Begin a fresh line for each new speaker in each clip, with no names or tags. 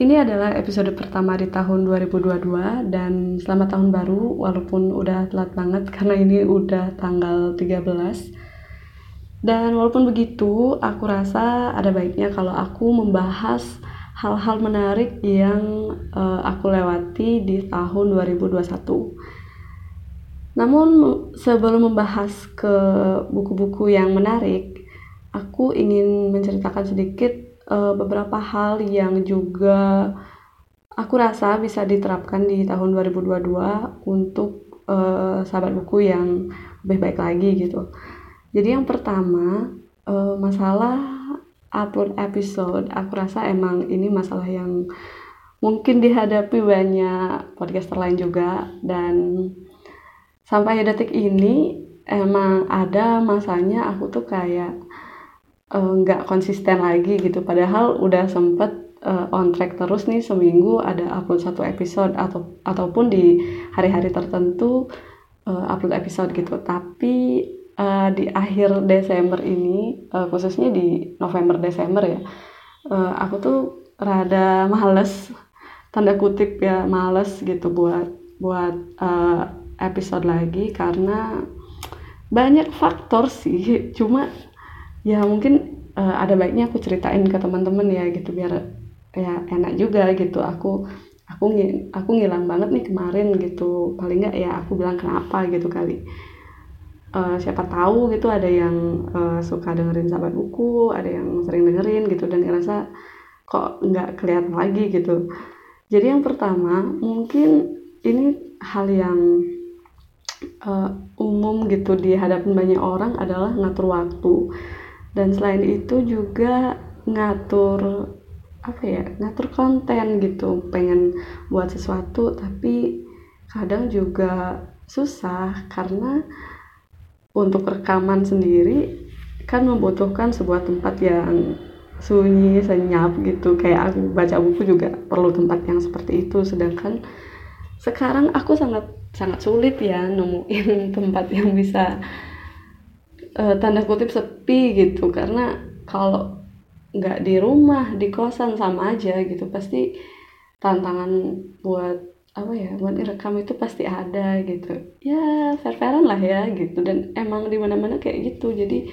Ini adalah episode pertama di tahun 2022 dan selamat tahun baru walaupun udah telat banget karena ini udah tanggal 13. Dan walaupun begitu, aku rasa ada baiknya kalau aku membahas hal-hal menarik yang uh, aku lewati di tahun 2021. Namun sebelum membahas ke buku-buku yang menarik, aku ingin menceritakan sedikit uh, beberapa hal yang juga aku rasa bisa diterapkan di tahun 2022 untuk uh, sahabat buku yang lebih baik lagi gitu. Jadi yang pertama uh, masalah upload episode, aku rasa emang ini masalah yang mungkin dihadapi banyak podcaster lain juga dan sampai detik ini emang ada masanya aku tuh kayak nggak uh, konsisten lagi gitu. Padahal udah sempet uh, on track terus nih seminggu ada upload satu episode atau ataupun di hari-hari tertentu uh, upload episode gitu. Tapi uh, di akhir Desember ini uh, khususnya di November Desember ya uh, aku tuh rada males tanda kutip ya males gitu buat buat uh, episode lagi karena banyak faktor sih. Cuma ya mungkin uh, ada baiknya aku ceritain ke teman-teman ya gitu biar ya enak juga gitu. Aku aku aku ngilang banget nih kemarin gitu. Paling nggak ya aku bilang kenapa gitu kali. Uh, siapa tahu gitu ada yang uh, suka dengerin sahabat buku ada yang sering dengerin gitu. Dan ngerasa kok nggak kelihatan lagi gitu. Jadi yang pertama mungkin ini hal yang uh, umum gitu di hadapan banyak orang adalah ngatur waktu dan selain itu juga ngatur apa ya ngatur konten gitu. Pengen buat sesuatu tapi kadang juga susah karena untuk rekaman sendiri kan membutuhkan sebuah tempat yang sunyi senyap gitu. Kayak aku baca buku juga perlu tempat yang seperti itu. Sedangkan sekarang aku sangat sangat sulit ya nemuin tempat yang bisa uh, tanda kutip sepi gitu. Karena kalau nggak di rumah di kosan sama aja gitu. Pasti tantangan buat apa ya buat rekam itu pasti ada gitu. Ya fair-fairan lah ya gitu. Dan emang di mana-mana kayak gitu. Jadi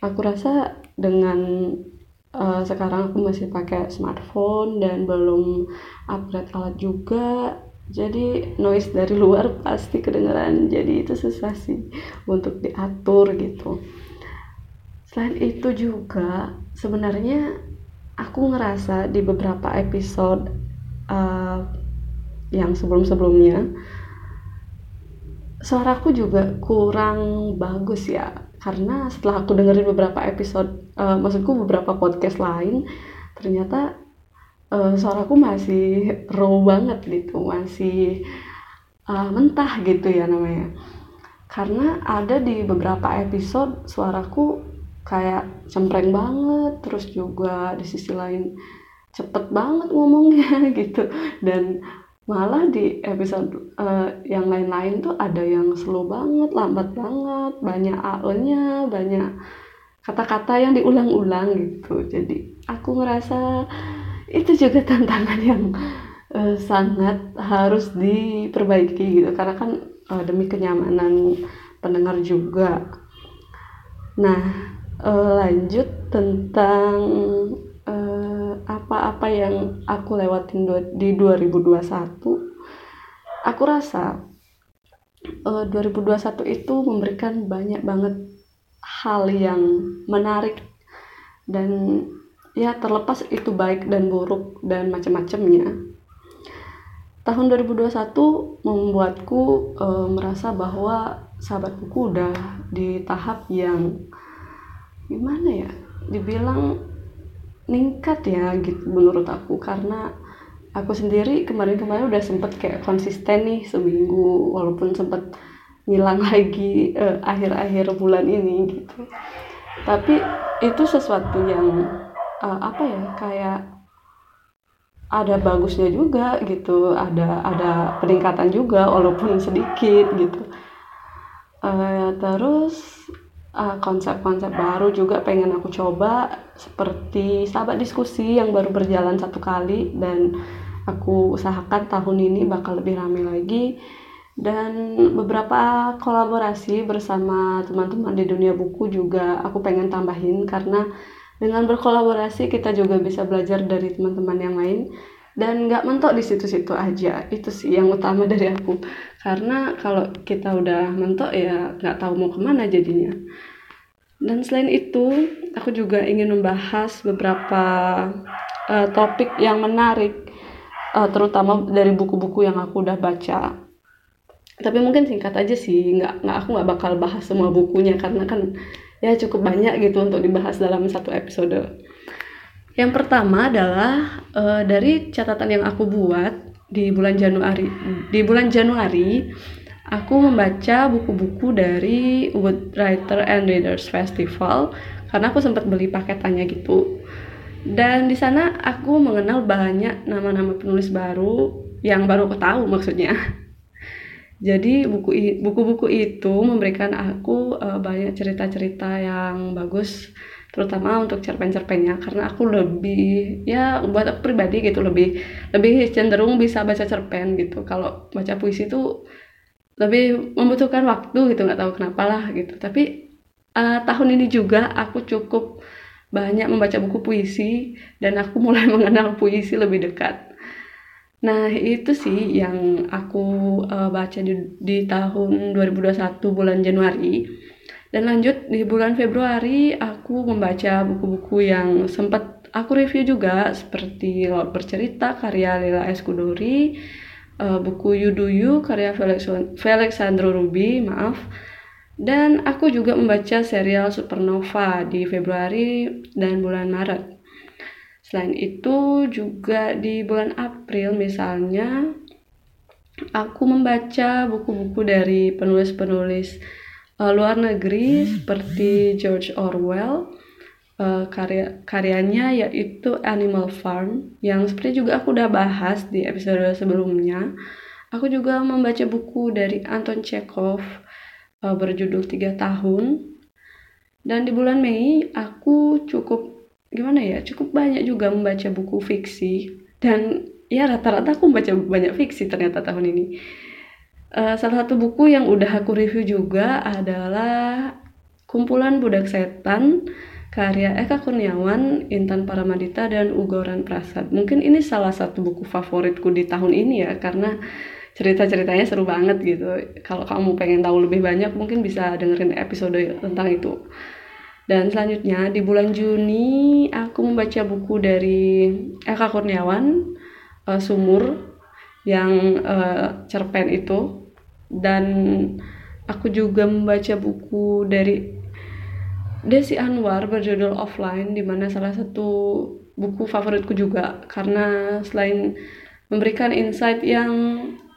aku rasa dengan uh, sekarang aku masih pakai smartphone dan belum upgrade alat juga jadi noise dari luar pasti kedengeran. Jadi itu susah sih untuk diatur gitu. Selain itu juga sebenarnya aku ngerasa di beberapa episode uh, yang sebelum-sebelumnya suaraku juga kurang bagus ya. Karena setelah aku dengerin beberapa episode uh, maksudku beberapa podcast lain ternyata uh, suaraku masih raw banget gitu masih uh, mentah gitu ya namanya. Karena ada di beberapa episode suaraku kayak cempreng banget terus juga di sisi lain cepet banget ngomongnya gitu. Dan malah di episode uh, yang lain-lain tuh ada yang slow banget lambat banget banyak ae-nya banyak kata-kata yang diulang-ulang gitu. Jadi aku ngerasa itu juga tantangan yang uh, sangat harus diperbaiki gitu karena kan uh, demi kenyamanan pendengar juga. Nah, uh, lanjut tentang apa-apa yang aku lewatin di 2021. Aku rasa uh, 2021 itu memberikan banyak banget hal yang menarik dan ya terlepas itu baik dan buruk dan macam-macamnya. Tahun 2021 membuatku e, merasa bahwa sahabat buku udah di tahap yang gimana ya dibilang ningkat ya gitu menurut aku. Karena aku sendiri kemarin-kemarin udah sempet kayak konsisten nih seminggu walaupun sempet ngilang lagi eh, akhir-akhir bulan ini gitu. Tapi itu sesuatu yang uh, apa ya kayak ada bagusnya juga gitu ada ada peningkatan juga walaupun sedikit gitu. Uh, terus konsep konsep-konsep baru juga pengen aku coba seperti sahabat diskusi yang baru berjalan satu kali dan aku usahakan tahun ini bakal lebih ramai lagi. Dan beberapa kolaborasi bersama teman-teman di dunia buku juga aku pengen tambahin karena dengan berkolaborasi kita juga bisa belajar dari teman-teman yang lain. Dan nggak mentok di situ-situ aja. Itu sih yang utama dari aku. Karena kalau kita udah mentok ya nggak tahu mau ke mana jadinya. Dan selain itu aku juga ingin membahas beberapa uh, topik yang menarik uh, terutama dari buku-buku yang aku udah baca. Tapi mungkin singkat aja sih. Nggak nggak aku nggak bakal bahas semua bukunya. Karena kan ya cukup banyak gitu untuk dibahas dalam satu episode. Yang pertama adalah uh, dari catatan yang aku buat di bulan Januari. Di bulan Januari aku membaca buku-buku dari Wood Writer and Readers Festival karena aku sempat beli paketannya gitu. Dan di sana aku mengenal banyak nama-nama penulis baru yang baru aku tahu maksudnya. Jadi buku buku-buku itu memberikan aku uh, banyak cerita-cerita yang bagus, terutama untuk cerpen-cerpennya karena aku lebih ya buat aku pribadi gitu lebih lebih cenderung bisa baca cerpen gitu. Kalau baca puisi itu lebih membutuhkan waktu gitu nggak tahu kenapa lah gitu. Tapi uh, tahun ini juga aku cukup banyak membaca buku puisi dan aku mulai mengenal puisi lebih dekat Nah, itu sih yang aku uh, baca di, di tahun 2021 bulan Januari. Dan lanjut di bulan Februari aku membaca buku-buku yang sempat aku review juga seperti Laut Bercerita karya Lila Eskudori, uh, buku Yuduyu karya Felix, Felix Sandro Ruby, maaf. Dan aku juga membaca serial Supernova di Februari dan bulan Maret. Selain itu juga di bulan April misalnya aku membaca buku-buku dari penulis-penulis uh, luar negeri seperti George Orwell uh, karya karyanya yaitu Animal Farm yang seperti juga aku udah bahas di episode sebelumnya. Aku juga membaca buku dari Anton Chekhov uh, berjudul Tiga Tahun dan di bulan Mei aku cukup gimana ya cukup banyak juga membaca buku fiksi dan ya rata-rata aku membaca banyak fiksi ternyata tahun ini uh, salah satu buku yang udah aku review juga adalah kumpulan budak setan karya Eka Kurniawan, Intan Paramadita dan Ugoran Prasad. Mungkin ini salah satu buku favoritku di tahun ini ya karena cerita-ceritanya seru banget gitu. Kalau kamu pengen tahu lebih banyak mungkin bisa dengerin episode tentang itu. Dan selanjutnya di bulan Juni aku membaca buku dari Eka Kurniawan uh, Sumur yang uh, cerpen itu. Dan aku juga membaca buku dari Desi Anwar berjudul Offline di mana salah satu buku favoritku juga. Karena selain memberikan insight yang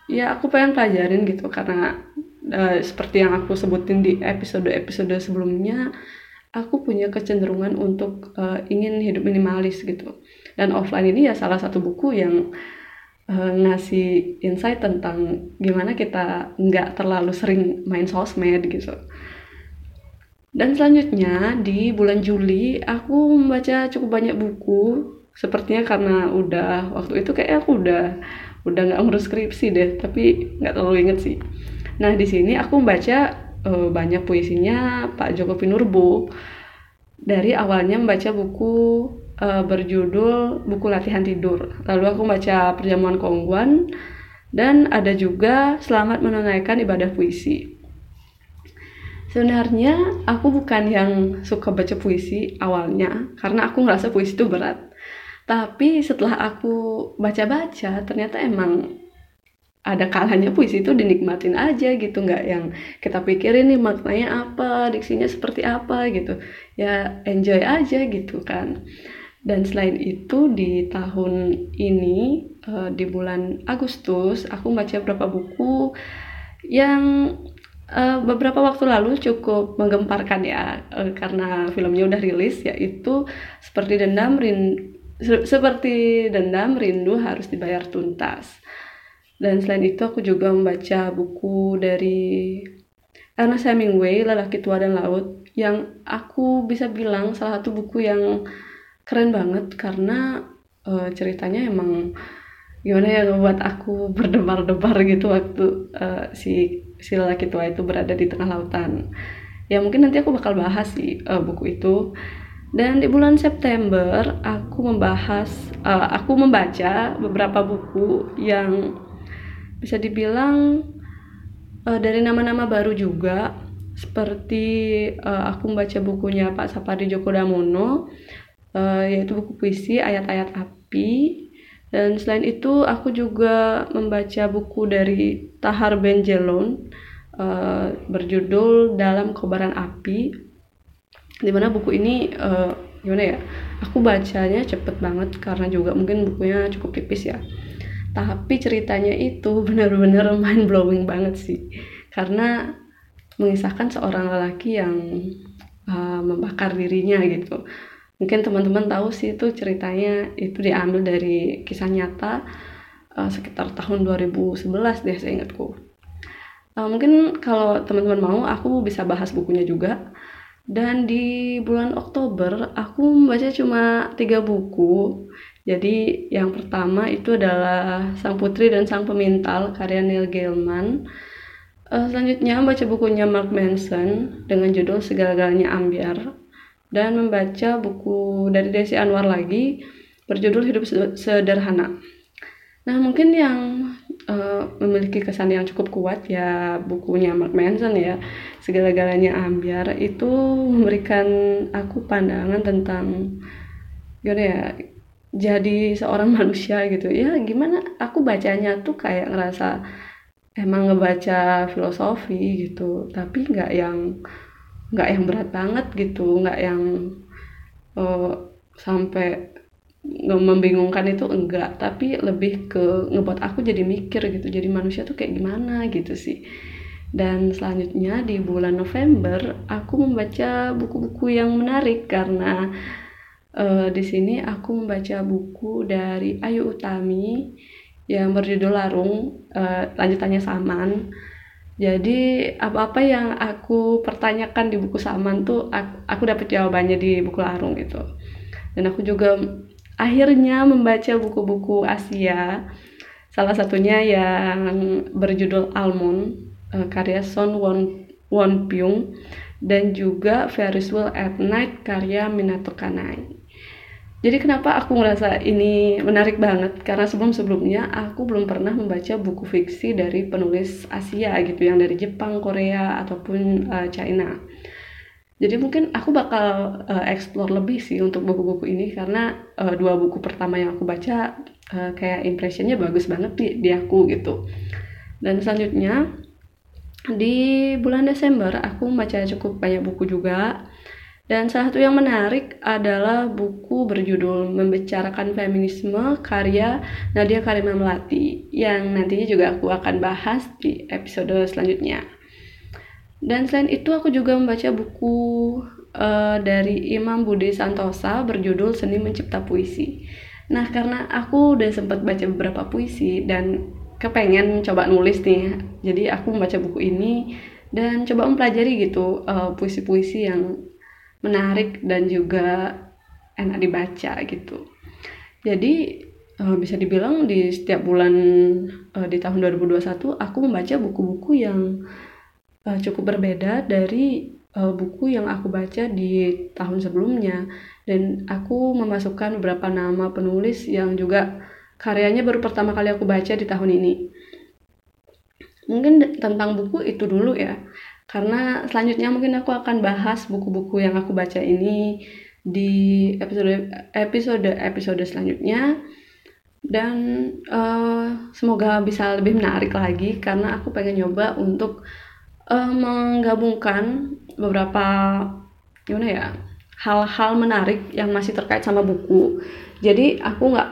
ya aku pengen pelajarin gitu. Karena uh, seperti yang aku sebutin di episode-episode sebelumnya aku punya kecenderungan untuk uh, ingin hidup minimalis gitu dan offline ini ya salah satu buku yang uh, ngasih insight tentang gimana kita nggak terlalu sering main sosmed gitu. Dan selanjutnya di bulan Juli aku membaca cukup banyak buku. Sepertinya karena udah waktu itu kayak aku udah udah nggak ngurus skripsi deh tapi nggak terlalu inget sih. Nah di sini aku membaca uh, banyak puisinya Pak Joko Pinurbo. Dari awalnya membaca buku uh, berjudul buku latihan tidur. Lalu aku baca perjamuan kongguan dan ada juga selamat menunaikan ibadah puisi. Sebenarnya aku bukan yang suka baca puisi awalnya karena aku ngerasa puisi itu berat. Tapi setelah aku baca-baca ternyata emang ada kalanya puisi itu dinikmatin aja gitu nggak yang kita pikirin nih maknanya apa diksinya seperti apa gitu. Ya enjoy aja gitu kan dan selain itu di tahun ini uh, di bulan Agustus aku membaca beberapa buku yang uh, beberapa waktu lalu cukup menggemparkan ya uh, karena filmnya udah rilis yaitu seperti dendam rin seperti dendam rindu harus dibayar tuntas. Dan selain itu aku juga membaca buku dari Ernest Hemingway Lelaki Tua dan Laut yang aku bisa bilang salah satu buku yang keren banget karena uh, ceritanya emang gimana ya ngebuat aku berdebar-debar gitu waktu uh, si si lelaki tua itu berada di tengah lautan. Ya mungkin nanti aku bakal bahas sih uh, buku itu. Dan di bulan September aku membahas uh, aku membaca beberapa buku yang bisa dibilang uh, dari nama-nama baru juga. Seperti uh, aku membaca bukunya Pak Sapadi Djoko Damono uh, yaitu buku puisi ayat-ayat api. Dan selain itu aku juga membaca buku dari Tahar Benjelon uh, berjudul Dalam Kobaran Api di mana buku ini uh, gimana ya aku bacanya cepet banget karena juga mungkin bukunya cukup tipis ya. Tapi ceritanya itu benar-benar mind blowing banget sih. Karena mengisahkan seorang lelaki yang uh, membakar dirinya gitu mungkin teman-teman tahu sih itu ceritanya. Itu diambil dari kisah nyata uh, sekitar tahun 2011 deh saya ingatku. Uh, mungkin kalau teman-teman mau aku bisa bahas bukunya juga. Dan di bulan Oktober aku membaca cuma tiga buku. Jadi yang pertama itu adalah Sang Putri dan Sang Pemintal karya Neil Gaiman. Uh, selanjutnya membaca bukunya Mark Manson dengan judul Segala-galanya Ambiar dan membaca buku dari Desi Anwar lagi berjudul Hidup Sederhana. Nah, mungkin yang uh, memiliki kesan yang cukup kuat ya bukunya Mark Manson ya, segala-galanya ambiar itu memberikan aku pandangan tentang gimana ya jadi seorang manusia gitu ya gimana aku bacanya tuh kayak ngerasa emang ngebaca filosofi gitu tapi nggak yang nggak yang berat banget gitu nggak yang uh, sampai membingungkan itu enggak. Tapi lebih ke ngebuat aku jadi mikir gitu jadi manusia tuh kayak gimana gitu sih. Dan selanjutnya di bulan November aku membaca buku-buku yang menarik karena uh, di sini aku membaca buku dari Ayu Utami yang berjudul Larung uh, lanjutannya Saman jadi apa-apa yang aku pertanyakan di buku Saman tuh aku, aku dapat jawabannya di buku Larung gitu. Dan aku juga akhirnya membaca buku-buku Asia. Salah satunya yang berjudul Almond uh, karya Son Won Won Pyung dan juga Ferris Wheel at Night karya Minato Kanai. Jadi kenapa aku ngerasa ini menarik banget? Karena sebelum-sebelumnya aku belum pernah membaca buku fiksi dari penulis Asia gitu, yang dari Jepang, Korea, ataupun uh, China. Jadi mungkin aku bakal uh, explore lebih sih untuk buku-buku ini karena uh, dua buku pertama yang aku baca uh, kayak impressionnya bagus banget di, di aku gitu. Dan selanjutnya di bulan Desember aku membaca cukup banyak buku juga dan salah satu yang menarik adalah buku berjudul Membicarakan Feminisme karya Nadia Karimah Melati yang nantinya juga aku akan bahas di episode selanjutnya. Dan selain itu aku juga membaca buku uh, dari Imam Budi Santosa berjudul Seni Mencipta Puisi. Nah, karena aku udah sempat baca beberapa puisi dan kepengen coba nulis nih. Jadi aku membaca buku ini dan coba mempelajari gitu uh, puisi-puisi yang menarik dan juga enak dibaca gitu. Jadi uh, bisa dibilang di setiap bulan uh, di tahun 2021 aku membaca buku-buku yang uh, cukup berbeda dari buku yang aku baca di tahun sebelumnya dan aku memasukkan beberapa nama penulis yang juga karyanya baru pertama kali aku baca di tahun ini. Mungkin tentang buku itu dulu ya karena selanjutnya mungkin aku akan bahas buku-buku yang aku baca ini di episode episode episode selanjutnya. Dan uh, semoga bisa lebih menarik lagi karena aku pengen nyoba untuk uh, menggabungkan beberapa gimana ya hal-hal menarik yang masih terkait sama buku. Jadi aku nggak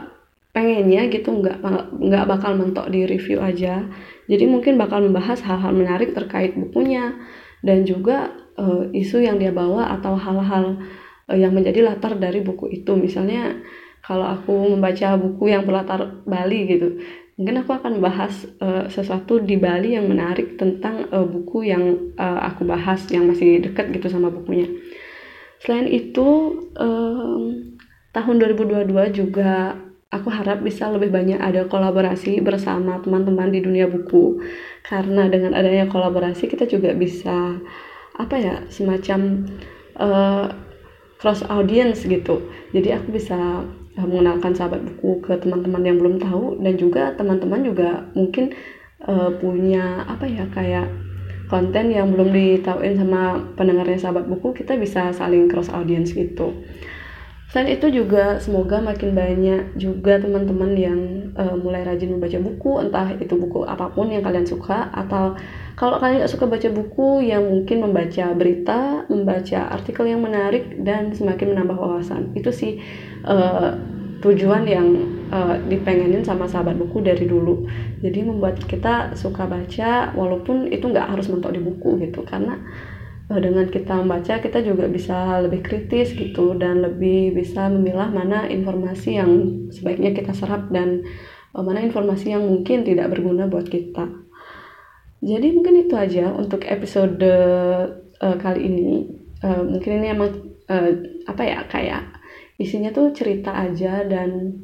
pengennya gitu nggak nggak bakal mentok di review aja jadi mungkin bakal membahas hal-hal menarik terkait bukunya dan juga uh, isu yang dia bawa atau hal-hal uh, yang menjadi latar dari buku itu. Misalnya kalau aku membaca buku yang berlatar Bali gitu mungkin aku akan bahas uh, sesuatu di Bali yang menarik tentang uh, buku yang uh, aku bahas yang masih dekat gitu sama bukunya. Selain itu um, tahun 2022 juga aku harap bisa lebih banyak ada kolaborasi bersama teman-teman di dunia buku. Karena dengan adanya kolaborasi kita juga bisa apa ya semacam uh, cross audience gitu. Jadi aku bisa Eh, mengenalkan sahabat buku ke teman-teman yang belum tahu dan juga teman-teman juga mungkin uh, punya apa ya kayak konten yang belum ditahuin sama pendengarnya sahabat buku kita bisa saling cross audience gitu selain itu juga semoga makin banyak juga teman-teman yang uh, mulai rajin membaca buku entah itu buku apa pun yang kalian suka atau kalau kalian gak suka baca buku yang mungkin membaca berita membaca artikel yang menarik dan semakin menambah wawasan. Itu sih uh, tujuan yang uh, dipengenin sama sahabat buku dari dulu. Jadi membuat kita suka baca walaupun itu nggak harus mentok di buku gitu. Karena dengan kita membaca kita juga bisa lebih kritis gitu dan lebih bisa memilah mana informasi yang sebaiknya kita serap dan uh, mana informasi yang mungkin tidak berguna buat kita. Jadi mungkin itu aja untuk episode uh, kali ini. Uh, mungkin ini emang uh, apa ya kayak isinya tuh cerita aja dan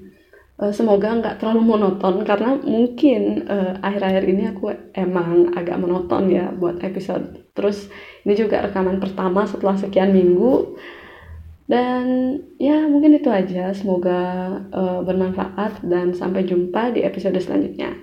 uh, semoga nggak terlalu monoton karena mungkin uh, akhir-akhir ini aku emang agak monoton ya buat episode terus ini juga rekaman pertama setelah sekian minggu. Dan ya mungkin itu aja. Semoga uh, bermanfaat dan sampai jumpa di episode selanjutnya